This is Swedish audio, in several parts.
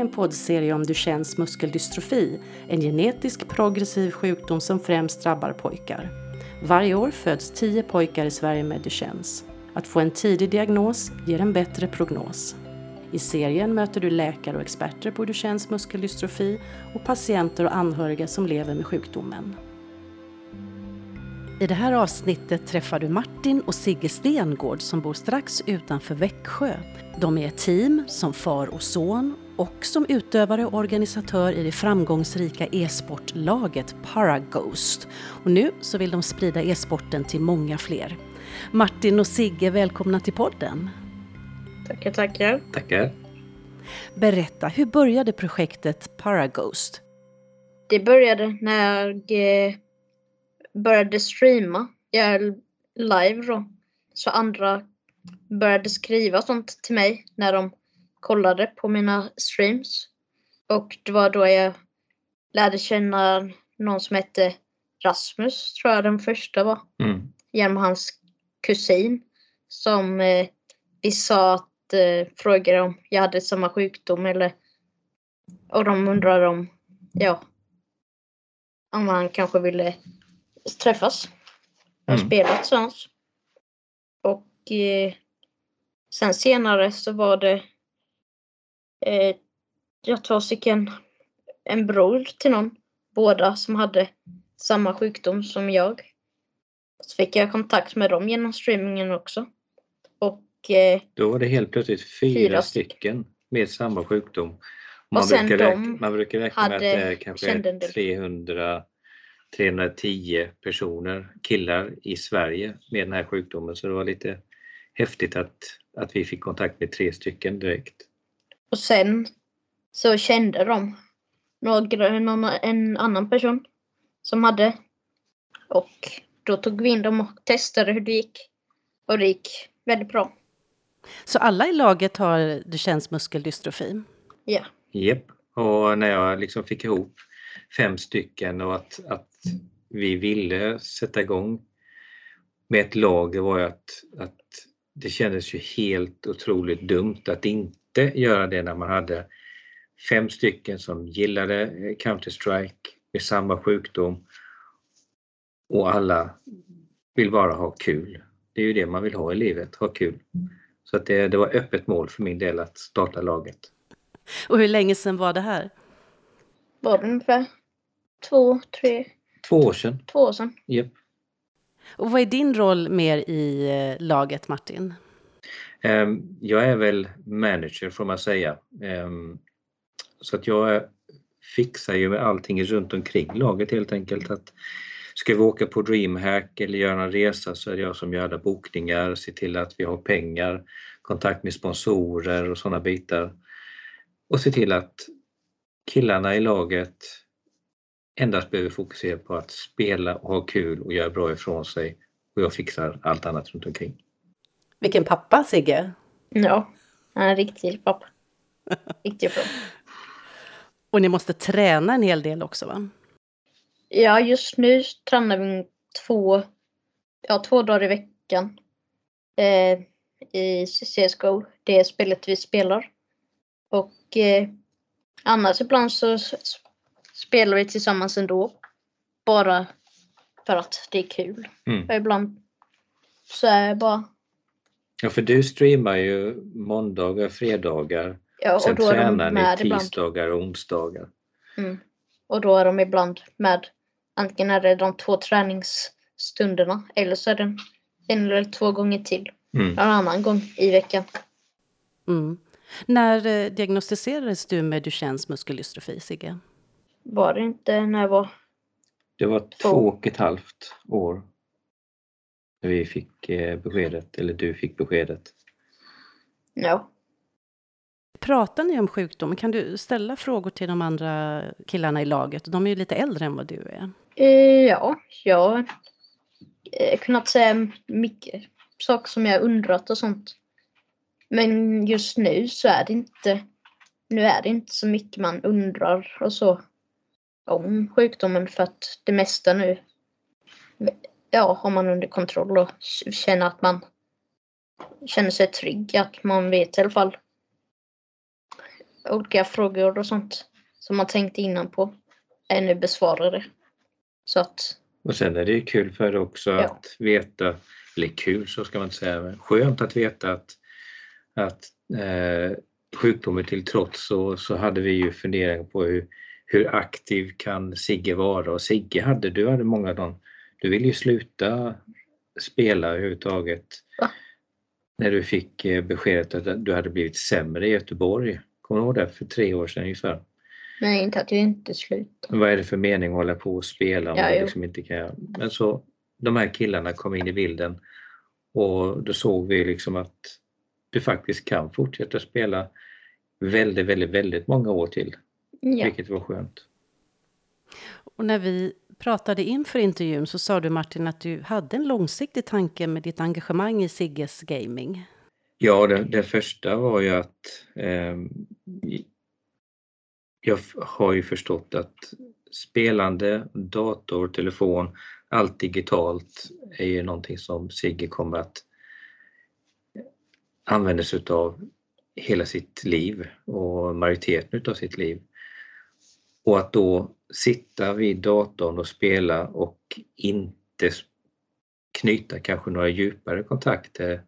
en poddserie om Duchennes muskeldystrofi, en genetisk progressiv sjukdom som främst drabbar pojkar. Varje år föds 10 pojkar i Sverige med Duchennes. Att få en tidig diagnos ger en bättre prognos. I serien möter du läkare och experter på Duchennes muskeldystrofi och patienter och anhöriga som lever med sjukdomen. I det här avsnittet träffar du Martin och Sigge Stengård som bor strax utanför Växjö. De är ett team som far och son och som utövare och organisatör i det framgångsrika e-sportlaget Paraghost. Och nu så vill de sprida e-sporten till många fler. Martin och Sigge, välkomna till podden. Tackar, tackar. Tackar. Berätta, hur började projektet Paraghost? Det började när jag eh, började streama jag live då. Så andra började skriva sånt till mig när de kollade på mina streams. Och det var då jag lärde känna någon som hette Rasmus, tror jag den första var. Mm. Genom hans kusin. Som eh, vi sa att eh, frågade om jag hade samma sjukdom eller och de undrade om, ja, om han kanske ville träffas och Mm. spela tillsammans. Och eh, sen senare så var det eh, jag två stycken, en bror till någon, båda som hade samma sjukdom som jag. Så fick jag kontakt med dem genom streamingen också. Och eh, Då var det helt plötsligt fyra, Fyra stycken med samma sjukdom. Man, brukar, räkna, man brukar räkna med att det är kanske kände en del. 300 310 personer, killar i Sverige med den här sjukdomen så det var lite häftigt att, att vi fick kontakt med tre stycken direkt. Och sen så kände de några, någon, en annan person som hade. Och då tog vi in dem och testade hur det gick. Och det gick väldigt bra. Så alla i laget har Duchennes muskeldystrofi? Ja. Japp. Och när jag liksom fick ihop fem stycken och att, att vi ville sätta igång med ett lag, det var ju att, att det kändes ju helt otroligt dumt att inte göra det när man hade fem stycken som gillade eh, Counter-Strike med samma sjukdom och alla vill bara ha kul. Det är ju det man vill ha i livet, ha kul. Så att det, det var öppet mål för min del att starta laget. Och hur länge sedan var det här? Var det ungefär två, tre, Två år sedan. två år sedan. Japp. Och vad är din roll mer i eh, laget, Martin? Ehm, jag är väl manager får man säga. Ehm, så att jag fixar ju med allting runt omkring laget helt enkelt. Att ska vi åka på DreamHack eller göra en resa så är det jag som gör alla bokningar, ser till att vi har pengar, kontakt med sponsorer och sådana bitar. Och se till att killarna i laget endast behöver fokusera på att spela och ha kul och göra bra ifrån sig. Och jag fixar allt annat runt omkring. Vilken pappa, Sigge! Ja, han är en riktig pappa. Riktigt bra. Och ni måste träna en hel del också, va? Ja, just nu tränar vi två, ja, två dagar i veckan. Eh, I CSGO, det spelet vi spelar. Och eh, annars ibland så spelar vi tillsammans ändå. Bara för att det är kul. Mm. Och ibland så är det bara, Ja, för du streamar ju måndagar, fredagar. ja, och Sen då är de tränar med ni ibland. tisdagar och onsdagar. Mm. Och då är de ibland med, antingen är det de två träningsstunderna eller så är det en eller två gånger till. Mm. En annan gång i veckan. Mm. När eh, diagnostiserades du med Duchennes muskeldystrofi, Sigge? Var det inte när jag var... Det var två och ett halvt år när vi fick eh, beskedet, eller du fick beskedet. Ja. Pratar ni om sjukdomen? Kan du ställa frågor till de andra killarna i laget? De är ju lite äldre än vad du är. Eh, ja, jag har eh, kunnat säga mycket saker som jag undrat och sånt. Men just nu så är det inte... Nu är det inte så mycket man undrar och så om sjukdomen för att det mesta nu ja, har man under kontroll och känner att man känner sig trygg. Att man vet i alla fall olika frågor och sånt som man tänkte innan på är nu besvarade. Så att, Och sen är det ju kul för också Ja. att veta, eller kul så ska man inte säga, men skönt att veta att, att eh, sjukdomen till trots så, så hade vi ju funderingar på hur, hur aktiv kan Sigge vara och Sigge hade, du hade många dagar, du ville ju sluta spela överhuvudtaget Va? när du fick eh, beskedet att du hade blivit sämre i Göteborg. Kommer du ihåg det? För tre år sedan ungefär. nej, inte att jag inte slutar. Vad är det för mening att hålla på och spela om Ja, man jo. liksom inte kan... Men så de här killarna kom in i bilden och då såg vi liksom att du faktiskt kan fortsätta spela väldigt, väldigt, väldigt många år till, Ja, vilket var skönt. Och när vi pratade inför intervjun så sa du Martin att du hade en långsiktig tanke med ditt engagemang i Sigges gaming. Ja, det, det första var ju att eh, jag har ju förstått att spelande, dator, telefon, allt digitalt är ju någonting som Sigge kommer att använda sig utav hela sitt liv och majoriteten utav sitt liv. Och att då sitta vid datorn och spela och inte knyta kanske några djupare kontakter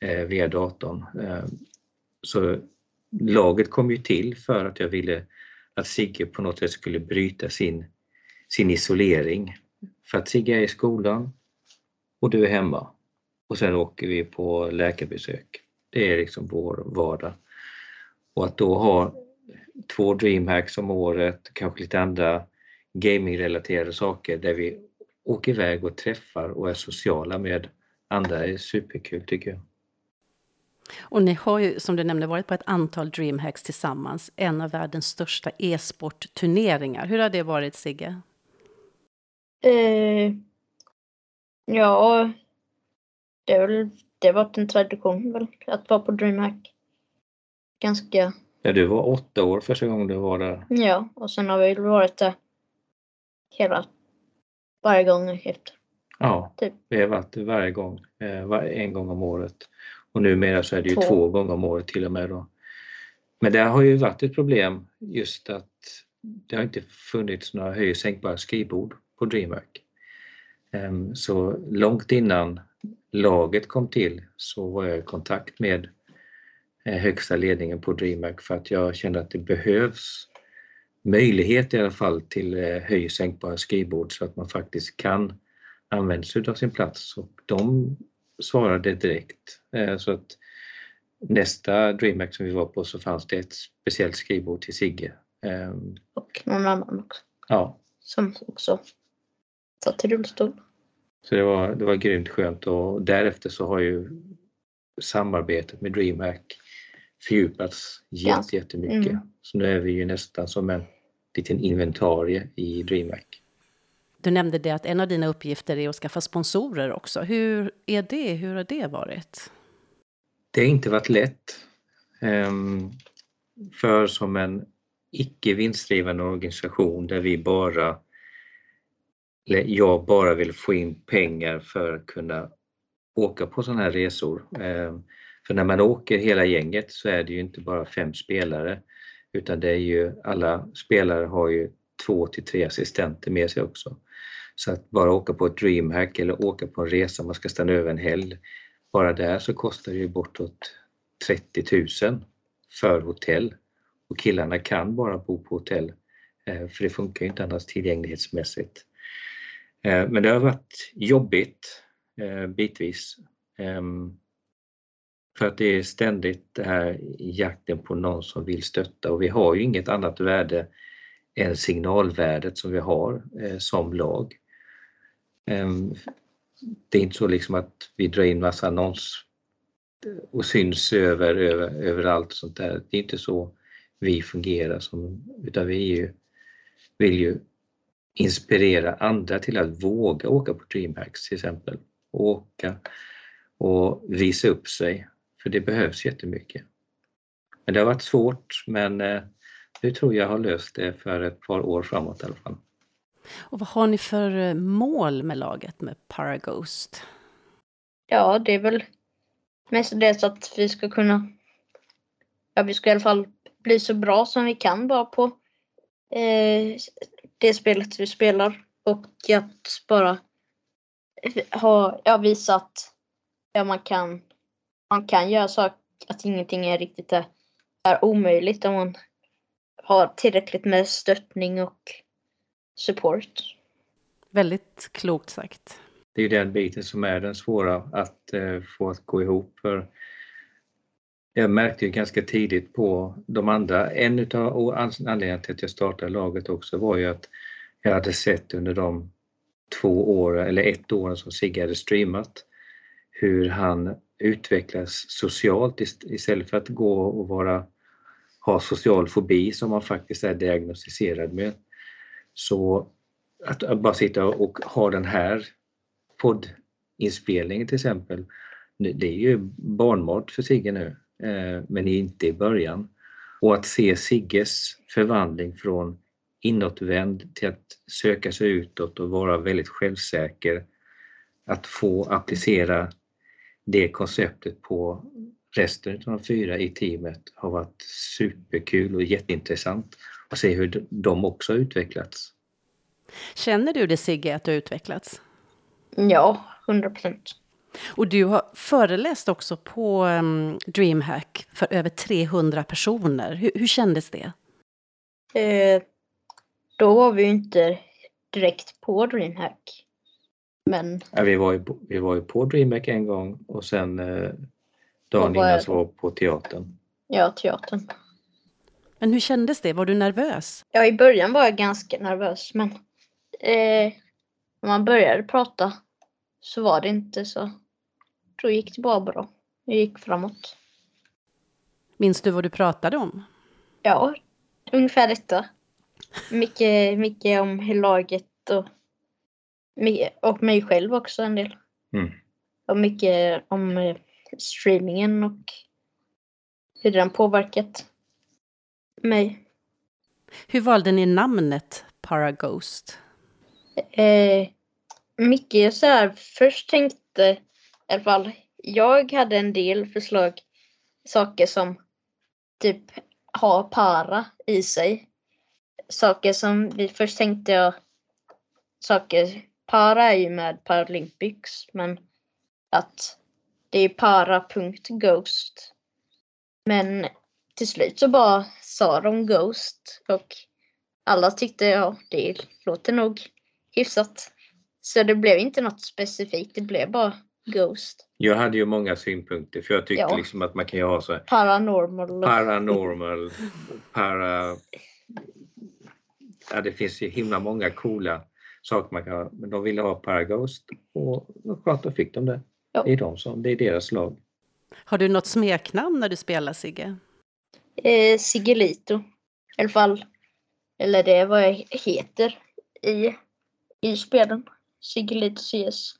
eh, via datorn. Eh, så laget kom ju till för att jag ville att Sigge på något sätt skulle bryta sin, sin isolering. För att Sigge är i skolan och du är hemma. Och sen åker vi på läkarbesök. Det är liksom vår vardag. Och att då ha två DreamHacks om året, kanske lite andra gamingrelaterade saker där vi åker iväg och träffar och är sociala med andra är superkul tycker jag. Och ni har ju, som du nämnde, varit på ett antal DreamHacks tillsammans. En av världens största e-sportturneringar. Hur har det varit, Sigge? eh, ja det har väl det har varit en tradition väl, att vara på DreamHack. Ganska, Ja, du var åtta år första gången du var där. ja, och sen har vi varit där hela, varje gång efter. Ja, Typ. vi har varit där varje gång, eh, en gång om året. Och numera så är det ju Två. två. gånger om året till och med. Då. Men det har ju varit ett problem just att det har inte funnits några höj och sänkbara skrivbord på DreamHack. Ehm, Så långt innan laget kom till så var jag i kontakt med högsta ledningen på DreamHack för att jag kände att det behövs möjlighet i alla fall till eh, höj och sänkbara skrivbord så att man faktiskt kan använda sig av sin plats och de svarade direkt. Eh, Så att nästa DreamHack som vi var på så fanns det ett speciellt skrivbord till Sigge. Ehm, Och någon annan också. Ja, Som också satt i rullstol. så det var, det var grymt skönt och därefter så har ju samarbetet med DreamHack fördjupats Ja. jätte, jättemycket. Mm. Så nu är vi ju nästan som en liten inventarie i DreamHack. Du nämnde det att en av dina uppgifter är att skaffa sponsorer också. Hur är det? Hur har det varit? Det har inte varit lätt. Ehm, För som en icke vinstdrivande organisation där vi bara, eller jag bara vill få in pengar för att kunna åka på sådana här resor. För när man åker hela gänget så är det ju inte bara fem spelare utan det är ju alla spelare har ju två till tre assistenter med sig också. Så att bara åka på ett DreamHack eller åka på en resa, man ska stanna över en helg, bara där så kostar det ju bortåt 30 000 för hotell. Och killarna kan bara bo på hotell eh, för det funkar ju inte annars tillgänglighetsmässigt. Eh, men det har varit jobbigt eh, bitvis. Ehm, för att det är ständigt det här jakten på någon som vill stötta och vi har ju inget annat värde än signalvärdet som vi har eh, som lag. Ehm, Det är inte så liksom att vi drar in massa annons och syns över, över, överallt och sånt där. Det är inte så vi fungerar som, utan vi ju, vill ju inspirera andra till att våga åka på DreamHacks till exempel. Och åka och visa upp sig, för det behövs jättemycket. Men det har varit svårt men eh, nu tror jag har löst det för ett par år framåt i alla fall. Och vad har ni för eh, mål med laget med Paraghost? Ja, det är väl mest det så att vi ska kunna, ja vi ska i alla fall bli så bra som vi kan bara på eh, det spelet vi spelar. Och att bara ha, ja, visa att ja, man, kan, man kan göra saker, att ingenting är riktigt är, är omöjligt om man har tillräckligt med stöttning och support. Väldigt klokt sagt. Det är ju den biten som är den svåra att eh, få att gå ihop. För jag märkte ju ganska tidigt på de andra, en av anledningarna till att jag startade laget också var ju att jag hade sett under de två åren, eller ett år som Sigge hade streamat, hur han utvecklas socialt istället för att gå och vara, ha social fobi som man faktiskt är diagnostiserad med. Så att bara sitta och ha den här poddinspelningen till exempel, det är ju barnmat för Sigge nu, eh, men inte i början. Och att se Sigges förvandling från inåtvänd till att söka sig utåt och vara väldigt självsäker. Att få applicera det konceptet på resten av de fyra i teamet har varit superkul och jätteintressant att se hur de också har utvecklats. Känner du det Sigge, att du har utvecklats? Ja, 100 procent. Och du har föreläst också på um, DreamHack för över 300 personer. Hur, hur kändes det? Eh, då var vi ju inte direkt på DreamHack. Men... Ja, vi, var ju på, vi var ju på DreamHack en gång och sen eh, dagen innan så var på teatern. Ja, teatern. Men hur kändes det? Var du nervös? Ja, i början var jag ganska nervös, men eh, när man började prata så var det inte så. Då gick det bara bra. Det gick framåt. Minns du vad du pratade om? Ja, ungefär detta. Mycket, mycket om hur laget och, och mig själv också en del. Mm. Och mycket om eh, streamingen och hur den påverkat mig. Hur valde ni namnet Paraghost? Eh, mycket så här, först tänkte i alla fall, jag hade en del förslag, saker som typ har para i sig saker som vi först tänkte jag saker, para är ju med Paralympics men att det är para.ghost. Men till slut så bara sa de Ghost och alla tyckte ja det låter nog hyfsat. Så det blev inte något specifikt, det blev bara Ghost. Jag hade ju många synpunkter för jag tyckte ja. liksom att man kan ju ha så Paranormal. Paranormal, para ja, det finns ju himla många coola saker man kan ha, men de ville ha Paraghost och skönt, då fick de det. Ja. Det är de som, det är deras lag. Har du något smeknamn när du spelar Sigge? Eh, Siggelito. I alla fall. Eller det är vad jag heter i, i spelen. Siggelito CS.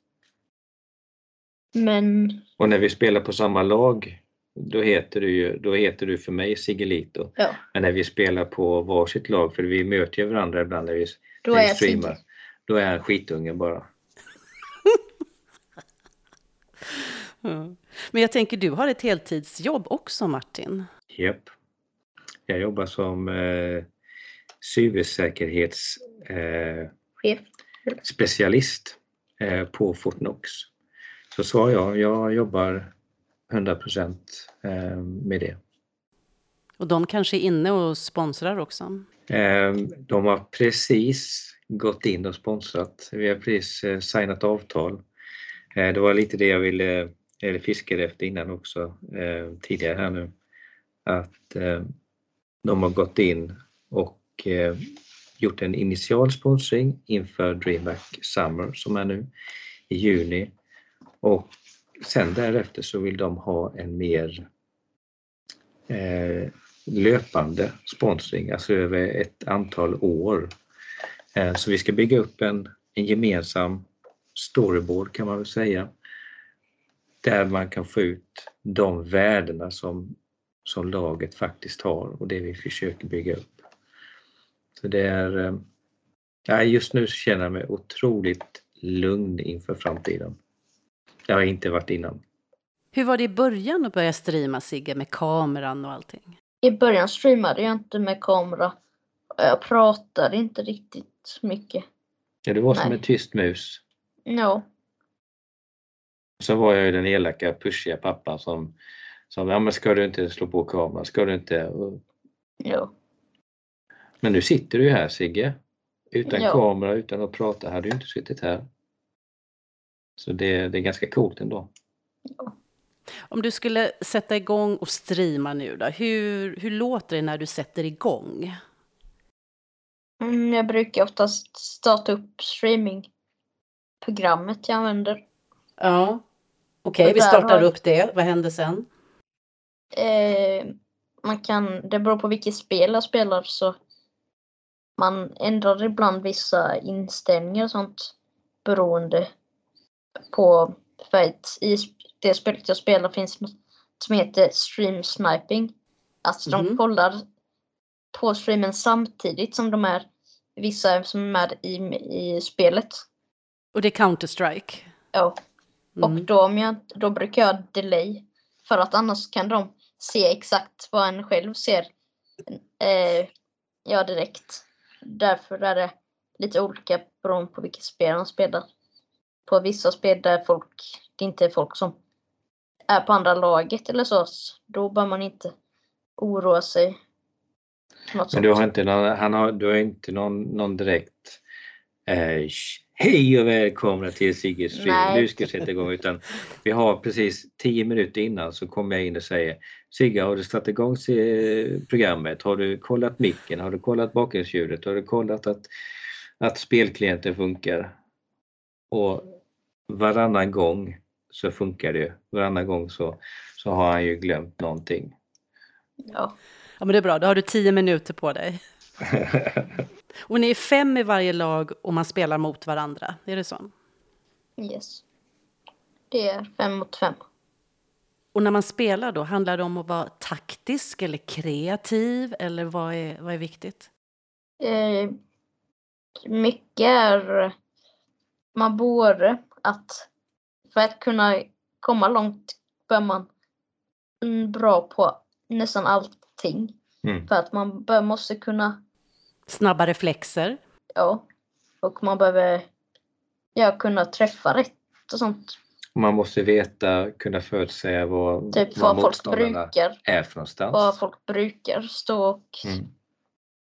Men... Och när vi spelar på samma lag då heter du ju, då heter du för mig Siggelito. Ja. Men när vi spelar på varsitt lag, för vi möter ju varandra ibland när vi, då när vi streamar, då är jag skitungen bara. Men jag tänker, du har ett heltidsjobb också Martin? Japp. Jag jobbar som eh, cybersäkerhets eh, eh, på Fortnox. Så sa jag, jag jobbar 100 procent eh, med det. Och de kanske är inne och sponsrar också? Eh, de har precis gått in och sponsrat. Vi har precis eh, signat avtal. Eh, det var lite det jag ville, eller fiskade efter innan också, eh, tidigare här nu. Att de har gått in och gjort en initial sponsring inför DreamHack Summer som är nu i juni. Och sen därefter så vill de ha en mer eh, löpande sponsring, alltså över ett antal år. Eh, så vi ska bygga upp en, en gemensam storyboard kan man väl säga, där man kan få ut de värdena som, som laget faktiskt har och det vi försöker bygga upp. Så det är, eh, just nu känner jag mig otroligt lugn inför framtiden. Det har jag inte varit innan. Hur var det i början att börja streama Sigge med kameran och allting? i början streamade jag inte med kamera. Jag pratade inte riktigt mycket. Ja, du var som Nej. en tyst mus. Ja, Så var jag ju den elaka, pushiga pappan som som, ja men ska du inte slå på kameran, ska du inte? Ja. Men nu sitter du ju här Sigge. Utan Ja. kamera, utan att prata, hade du inte suttit här. Så det, det är ganska coolt ändå. Om du skulle sätta igång och streama nu då, hur, hur låter det när du sätter igång? Mm, jag brukar oftast starta upp streamingprogrammet jag använder. Ja. Okej, Och vi startar har- upp det. Vad händer sen? Eh, man kan, det beror på vilket spel jag spelar så man ändrar ibland vissa inställningar och sånt beroende på för att i det spelet jag spelar finns något som heter stream sniping. Att Mhm. de kollar på streamen samtidigt som de är vissa som är med i, i spelet. Och det är Counter-Strike. Ja. Och Mm. då, om jag, då brukar jag delay. För att annars kan de se exakt vad en själv ser. Eh, ja, direkt. Därför är det lite olika beroende på vilket spel de spelar. På vissa spel där folk, det inte är folk som är på andra laget eller så, då bör man inte oroa sig. Men du har inte någon, han har, du har inte någon, någon direkt eh, Hej och välkomna till Sigge Stream, Nej. nu ska jag sätta igång. Utan vi har precis 10 minuter innan så kommer jag in och säger Sigge, har du satt igång programmet? Har du kollat micken? Har du kollat bakgrundsljudet? Har du kollat att, att spelklienten funkar? Och varannan gång så funkar det. Varannan gång så, så har han ju glömt någonting. Ja, Ja, men det är bra. Då har du tio minuter på dig. Och ni är fem i varje lag och man spelar mot varandra. Är det så? yes. Det är fem mot fem. Och när man spelar då, handlar det om att vara taktisk eller kreativ? Eller vad är, vad är viktigt? Eh, mycket är man borde att för att kunna komma långt bör man bra på nästan allting. Mm. För att man bör, måste kunna, Snabba reflexer? ja, och man behöver ja, kunna träffa rätt och sånt. Man måste veta, kunna förutsäga vad, Typ vad vad folk brukar, är för någonstans. vad folk brukar stå och Mm.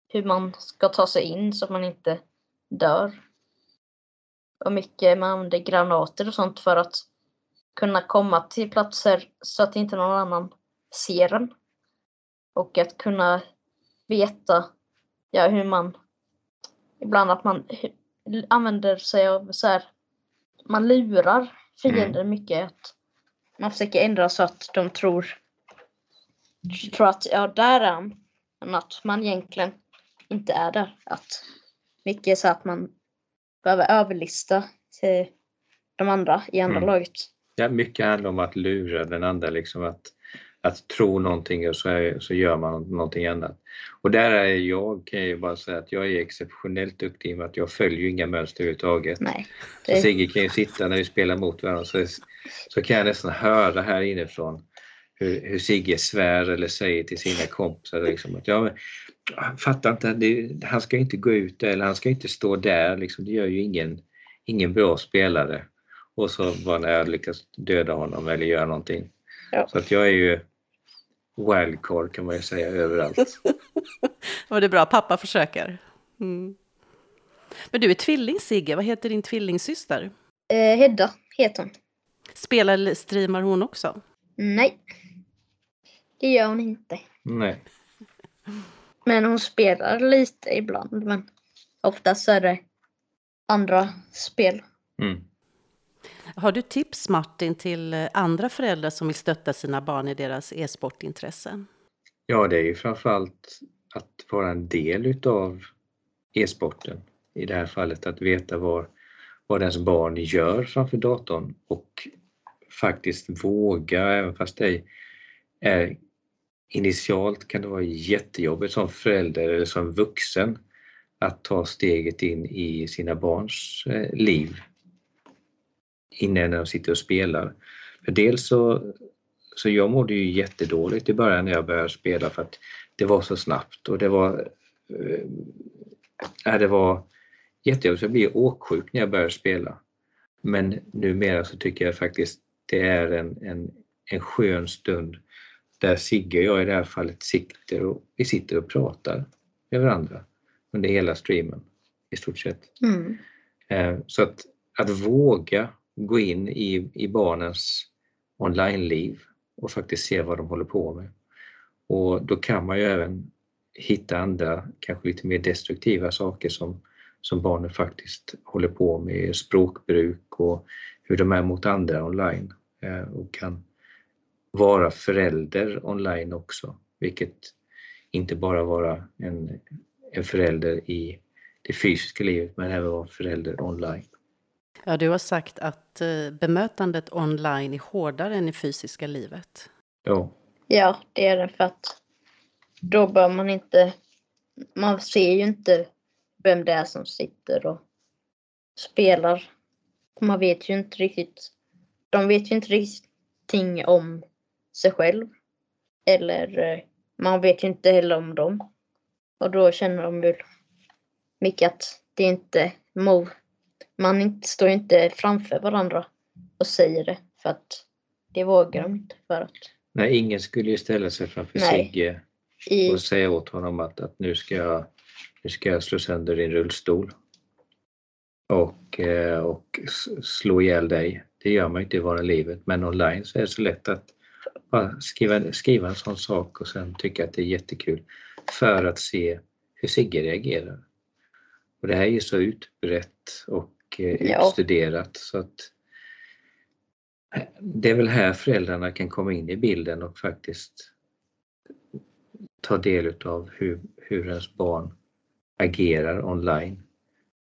hur man ska ta sig in så att man inte dör. Och mycket man använder granater och sånt för att kunna komma till platser så att inte någon annan ser en. Och att kunna veta ja, hur man ibland att man använder sig av så här man lurar fiender mycket. Att man försöker ändra så att de tror, tror att ja, där är han. Men att man egentligen inte är där. Att mycket är så att man behöver överlista till de andra i andra Mm. laget. Ja, mycket handlar om att lura den andra, liksom att, att tro någonting och så, är, så gör man någonting annat. Och där är jag, kan jag ju bara säga att jag är exceptionellt duktig i och med att jag följer ju inga mönster överhuvudtaget. Nej. Så Sigge kan ju sitta när vi spelar mot varandra så, så kan jag nästan höra här inifrån hur, hur Sigge svär eller säger till sina kompisar liksom att jag fattar inte, det, han ska inte gå ut där, eller han ska inte stå där, liksom, det gör ju ingen, ingen bra spelare. Och så var när jag lyckas döda honom eller göra någonting. Ja. Så att jag är ju wildcard kan man ju säga överallt. Och det bra, pappa försöker. Mm. Men du är tvilling Sigge, vad heter din tvillingsyster? eh, Hedda heter hon. Spelar eller streamar hon också? Nej. Det gör hon inte. Nej. Men hon spelar lite ibland. Men oftast är det andra spel. Mm. Har du tips Martin till eh, andra föräldrar som vill stötta sina barn i deras e-sportintresse? Ja, det är ju framförallt att vara en del utav e-sporten. I det här fallet att veta vad, vad ens barn gör framför datorn och faktiskt våga, även fast det är initialt kan det vara jättejobbigt som förälder eller som vuxen att ta steget in i sina barns eh, liv innan de sitter och spelar. För dels så, så jag mådde ju jättedåligt i början när jag började spela för att det var så snabbt och det var, äh, det var jättejobbigt. Jag blev åksjuk när jag började spela. Men numera så tycker jag faktiskt det är en, en, en skön stund där Sigge och jag i det här fallet sitter och, vi sitter och pratar med varandra under hela streamen i stort sett. Mm. Eh, så att, att våga gå in i, i barnens online-liv och faktiskt se vad de håller på med. Och då kan man ju även hitta andra, kanske lite mer destruktiva saker som, som barnen faktiskt håller på med, språkbruk och hur de är mot andra online eh, och kan vara förälder online också, vilket inte bara vara en, en förälder i det fysiska livet men även vara förälder online. Ja, du har sagt att eh, bemötandet online är hårdare än i fysiska livet. Ja. Ja, det är det för att då bör man inte... Man ser ju inte vem det är som sitter och spelar. Man vet ju inte riktigt. De vet ju inte riktigt om sig själv. Eller eh, man vet ju inte heller om dem. Och då känner de väl mycket att det är inte man inte, står inte framför varandra och säger det för att det vågar de inte för att. Nej, ingen skulle ju ställa sig framför Nej. Sigge I... och säga åt honom att, att nu, ska jag, nu ska jag slå sönder din rullstol och, eh, och slå ihjäl dig. Det gör man inte i vanliga livet men online så är det så lätt att bara skriva, skriva en sån sak och sen tycka att det är jättekul för att se hur Sigge reagerar. Och det här är ju så utbrett och eh, ja. utstuderat så att eh, det är väl här föräldrarna kan komma in i bilden och faktiskt ta del utav hur, hur ens barn agerar online.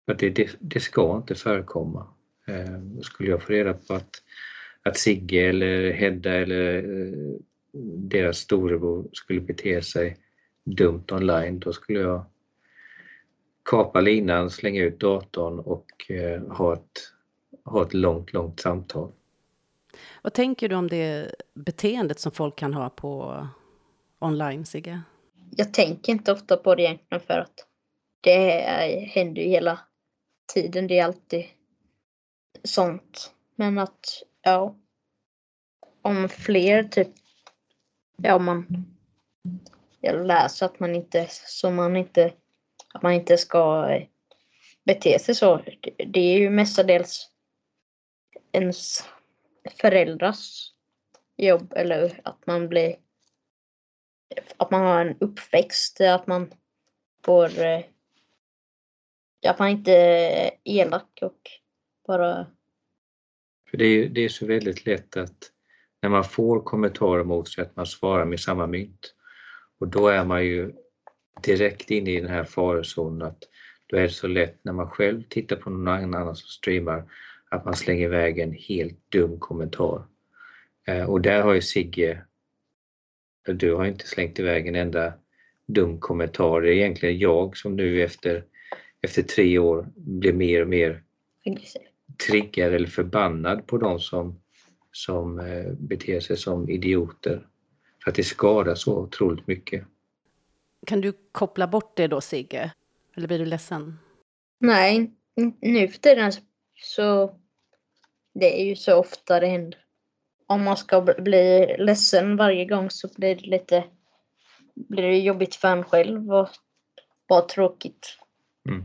För det, det, det ska inte förekomma. Eh, skulle jag få reda på att att Sigge eller Hedda eller eh, deras storebror skulle bete sig dumt online, då skulle jag kapa linan, slänga ut datorn och eh, ha, ett, ha ett långt, långt samtal. Vad tänker du om det beteendet som folk kan ha på online, Sigge? Jag tänker inte ofta på det egentligen för att det händer ju hela tiden. Det är alltid sånt. Men att Ja. Om fler typ, ja man jag läser att man inte, så man inte, att man inte ska eh, bete sig så. Det är ju mestadels ens föräldrars jobb eller att man blir att man har en uppväxt, att man får eh, att man inte är elak och bara för det är, det är så väldigt lätt att när man får kommentarer mot sig att man svarar med samma mynt. Och då är man ju direkt inne i den här farozonen att då är det så lätt när man själv tittar på någon annan som streamar att man slänger iväg en helt dum kommentar. Eh, och där har ju Sigge, du har inte slängt iväg en enda dum kommentar. Det är egentligen jag som nu efter, efter tre år blir mer och mer triggad eller förbannad på de som, som eh, beter sig som idioter. För att det skadar så otroligt mycket. Kan du koppla bort det då Sigge? Eller blir du ledsen? Nej, nu för tiden så det är ju så ofta det händer. Om man ska bli ledsen varje gång så blir det lite blir det jobbigt för en själv och bara tråkigt. Mm.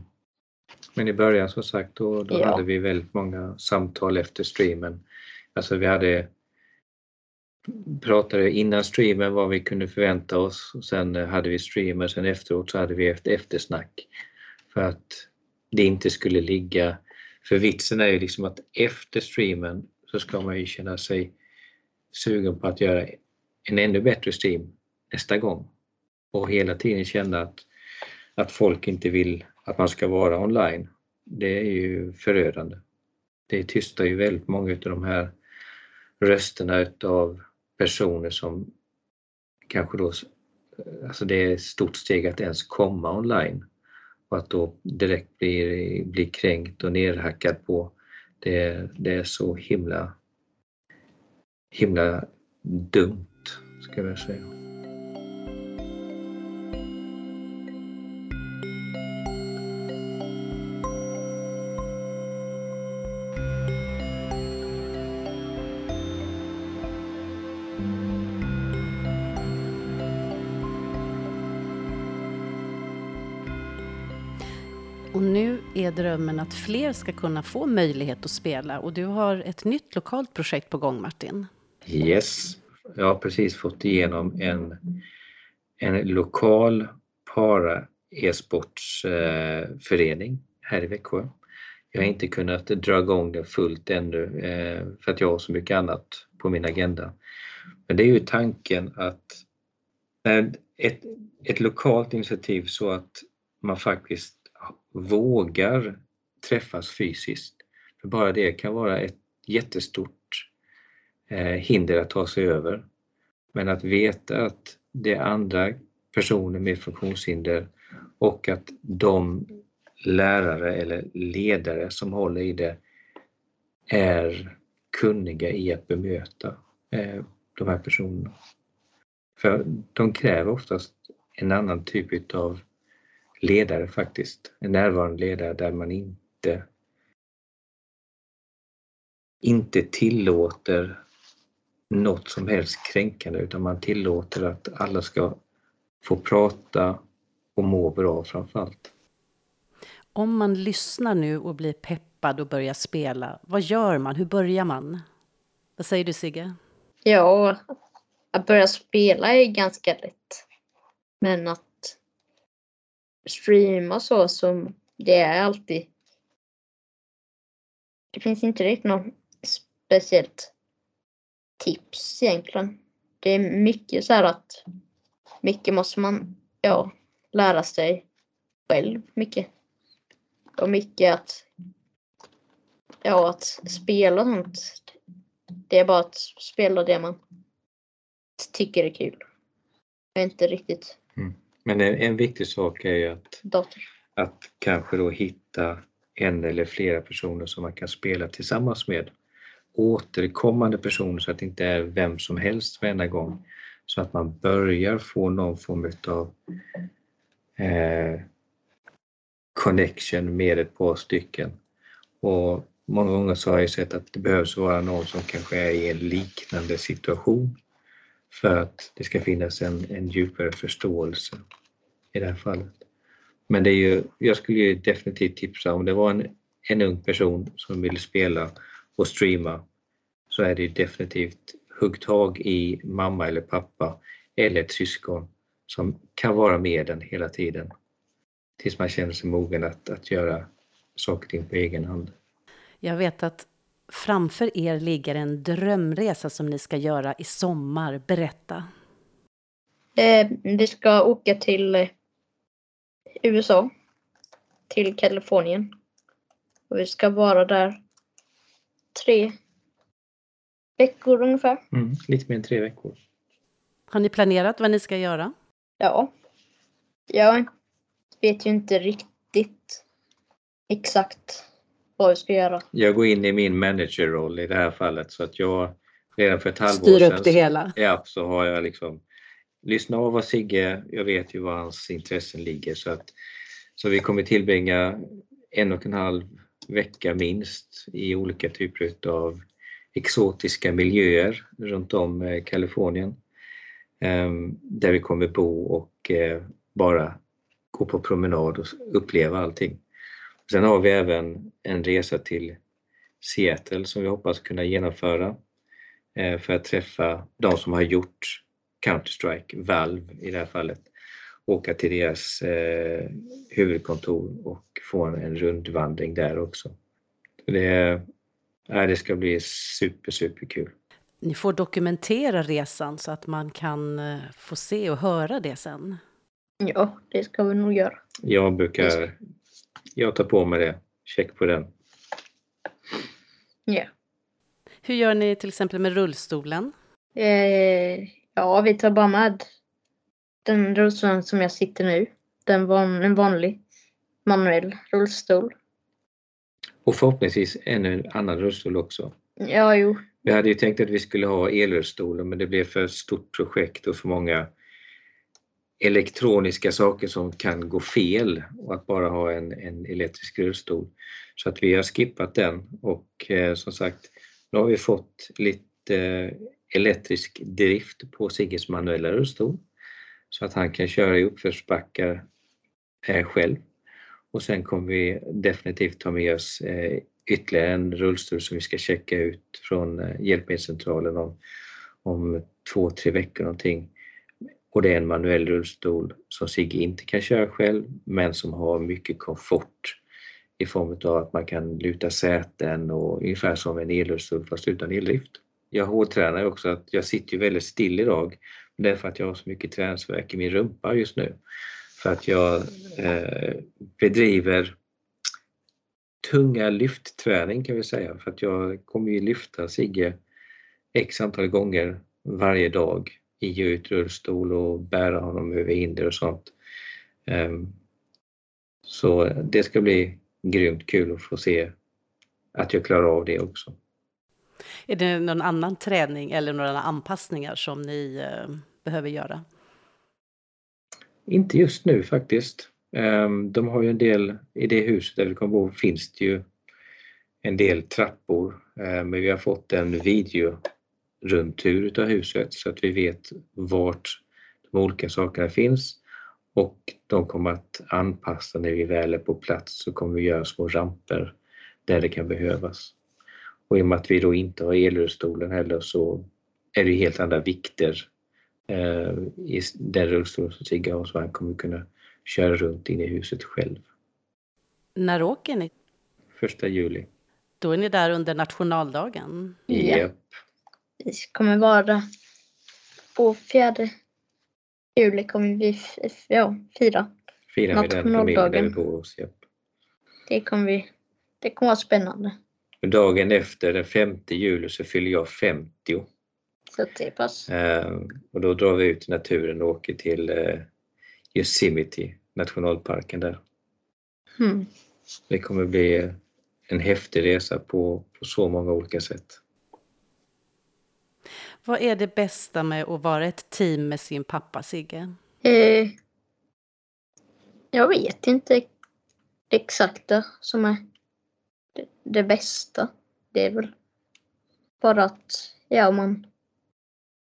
Men i början som sagt då, då ja. hade vi väldigt många samtal efter streamen. Alltså vi hade pratade innan streamen vad vi kunde förvänta oss och sen eh, hade vi streamen, sen efteråt så hade vi ett eftersnack. För att det inte skulle ligga, för vitsen är ju liksom att efter streamen så ska man ju känna sig sugen på att göra en ännu bättre stream nästa gång. Och hela tiden känna att, att folk inte vill att man ska vara online, det är ju förödande. Det tystar ju väldigt många av de här rösterna utav personer som kanske då, alltså det är ett stort steg att ens komma online och att då direkt bli, bli kränkt och nerhackad på, det, det är så himla, himla dumt, ska jag säga. Och nu är drömmen att fler ska kunna få möjlighet att spela och du har ett nytt lokalt projekt på gång Martin. Yes, jag har precis fått igenom en, en lokal para e-sportsförening eh, här i Växjö. Jag har inte kunnat dra igång det fullt ännu eh, för att jag har så mycket annat på min agenda. Men det är ju tanken att eh, ett, ett lokalt initiativ så att man faktiskt vågar träffas fysiskt. För bara det kan vara ett jättestort eh, hinder att ta sig över. Men att veta att det är andra personer med funktionshinder och att de lärare eller ledare som håller i det är kunniga i att bemöta eh, de här personerna. För de kräver oftast en annan typ av ledare faktiskt. En närvarande ledare där man inte inte tillåter något som helst kränkande utan man tillåter att alla ska få prata och må bra framförallt. Om man lyssnar nu och blir peppad och börjar spela, vad gör man? Hur börjar man? Vad säger du Sigge? Ja, att börja spela är ganska lätt. Men att streama så som det är alltid. Det finns inte riktigt något speciellt tips egentligen. Det är mycket så här att mycket måste man ja, lära sig själv mycket. Och mycket att ja, att spela och sånt. Det är bara att spela det man tycker är kul. Jag är inte riktigt mm. Men en, en viktig sak är ju att, att kanske då hitta en eller flera personer som man kan spela tillsammans med. Återkommande personer så att det inte är vem som helst varenda gång. Så att man börjar få någon form av eh, connection med ett par stycken. Och många gånger så har jag sett att det behövs vara någon som kanske är i en liknande situation för att det ska finnas en, en djupare förståelse i det här fallet. Men det är ju, jag skulle ju definitivt tipsa om det var en, en ung person som vill spela och streama så är det definitivt hugg tag i mamma eller pappa eller ett syskon som kan vara med den hela tiden tills man känner sig mogen att, att göra saker och ting på egen hand. Jag vet att Framför er ligger en drömresa som ni ska göra i sommar. Berätta. Eh, vi ska åka till eh, USA. Till Kalifornien. Och vi ska vara där tre veckor ungefär. Mm, lite mer än tre veckor. Har ni planerat vad ni ska göra? Ja. Jag vet ju inte riktigt exakt vad vi ska göra. Jag går in i min managerroll i det här fallet så att jag redan för ett halvår Styr upp det hela. Ja, så har jag liksom lyssnat av vad Sigge, jag vet ju var hans intressen ligger så att så vi kommer tillbringa en och en halv vecka minst i olika typer av exotiska miljöer runt om eh, Kalifornien. Ehm, där vi kommer bo och eh, bara gå på promenad och uppleva allting. Sen har vi även en resa till Seattle som vi hoppas kunna genomföra eh, för att träffa de som har gjort Counter-Strike, Valve i det här fallet, åka till deras eh, huvudkontor och få en, rundvandring där också. Det, ja, det ska bli super, super kul. Ni får dokumentera resan så att man kan eh, få se och höra det sen. Ja, det ska vi nog göra. Jag brukar jag tar på mig det. Check på den. Ja. Yeah. Hur gör ni till exempel med rullstolen? Eh, ja, vi tar bara med den rullstolen som jag sitter nu. Den var en vanlig manuell rullstol. Och förhoppningsvis en annan rullstol också. Ja, jo. Vi hade ju tänkt att vi skulle ha elrullstolar men det blev för stort projekt och för många elektroniska saker som kan gå fel och att bara ha en, en elektrisk rullstol. Så att vi har skippat den och eh, som sagt, nu har vi fått lite eh, elektrisk drift på Sigges manuella rullstol så att han kan köra i uppförsbackar eh, själv. Och sen kommer vi definitivt ta med oss eh, ytterligare en rullstol som vi ska checka ut från eh, hjälpmedelscentralen om, om två, tre veckor någonting. Och det är en manuell rullstol som Sigge inte kan köra själv men som har mycket komfort i form av att man kan luta säten och ungefär som en elrullstol fast utan eldrift. Jag hårdtränar också att jag sitter ju väldigt still idag. Det är för att jag har så mycket träningsvärk i min rumpa just nu. För att jag eh, bedriver tunga lyftträning kan vi säga för att jag kommer ju lyfta Sigge x antal gånger varje dag i och ut rullstol och bära honom över hinder och sånt. Um, så det ska bli grymt kul att få se att jag klarar av det också. Är det någon annan träning eller några anpassningar som ni eh, behöver göra? Inte just nu faktiskt. Ehm, de har ju en del, i det huset där vi kommer bo finns det ju en del trappor ehm, men vi har fått en videorundtur utav huset så att vi vet vart de olika sakerna finns och de kommer att anpassa när vi väl är på plats så kommer vi göra små ramper där det kan behövas. Och i och med att vi då inte har elrullstolen heller så är det helt andra vikter eh, i den rullstol som Sigge har så han kommer kunna köra runt in i huset själv. När åker ni? Första juli. Då är ni där under nationaldagen? Ja. Yep. Vi kommer vara på fjärde juli kommer vi ja, fira. Fira med den familjen där vi bor hos, yep. Det kommer vi, det kommer vara spännande. Dagen efter, den 5 juli, så fyller jag 50. Så det pass. Uh, och då drar vi ut i naturen och åker till uh, Yosemite, nationalparken där. Mm. Det kommer bli en häftig resa på, på så många olika sätt. Vad är det bästa med att vara ett team med sin pappa, Sigge? Eh, jag vet inte det exakta som är det, det, bästa. Det är väl bara att ja, man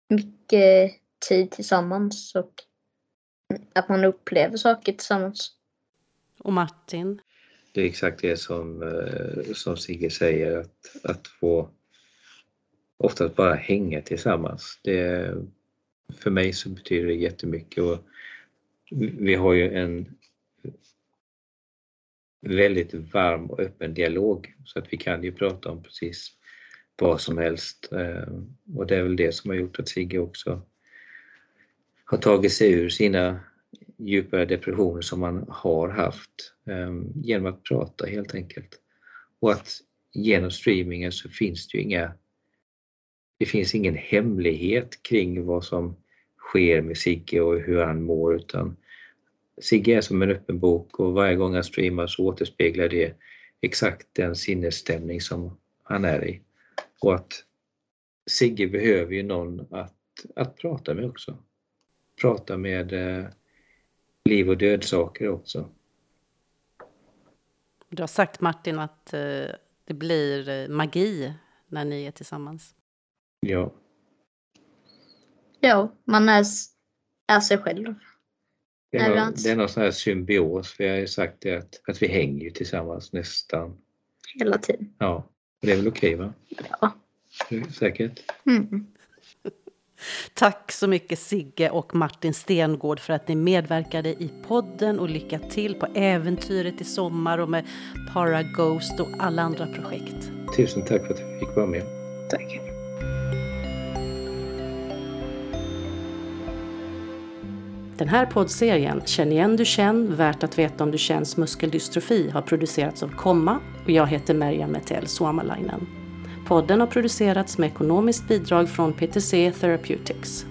mycket tid tillsammans och att man upplever saker tillsammans. Och Martin? Det är exakt det som, eh, som Sigge säger, att, att få oftast bara hänga tillsammans. Det, för mig så betyder det jättemycket och vi har ju en väldigt varm och öppen dialog så att vi kan ju prata om precis vad som helst eh, och det är väl det som har gjort att Sigge också har tagit sig ur sina djupare depressioner som man har haft eh, genom att prata helt enkelt. Och att genom streamingen så finns det ju inga det finns ingen hemlighet kring vad som sker med Sigge och hur han mår utan Sigge är som en öppen bok och varje gång han streamar så återspeglar det exakt den sinnesstämning som han är i. Och att Sigge behöver ju någon att, att prata med också prata med eh, liv och dödsaker också. Du har sagt Martin att eh, det blir eh, magi när ni är tillsammans. Ja. Ja, man är, är sig själv. Det är, någon, det är någon sån här symbios. Vi har ju sagt det att, att vi hänger tillsammans nästan. Hela tiden. Ja, det är väl okej okay, va? Ja. Säkert. Mm. Tack så mycket Sigge och Martin Stengård för att ni medverkade i podden och lycka till på äventyret i sommar och med Para Ghost och alla andra projekt. Tusen tack för att jag fick vara med. Tack. Den här poddserien, Känn igen du känn, värt att veta om du känns muskeldystrofi, har producerats av Komma och jag heter Merja Metell Suomalainen. Podden har producerats med ekonomiskt bidrag från PTC Therapeutics.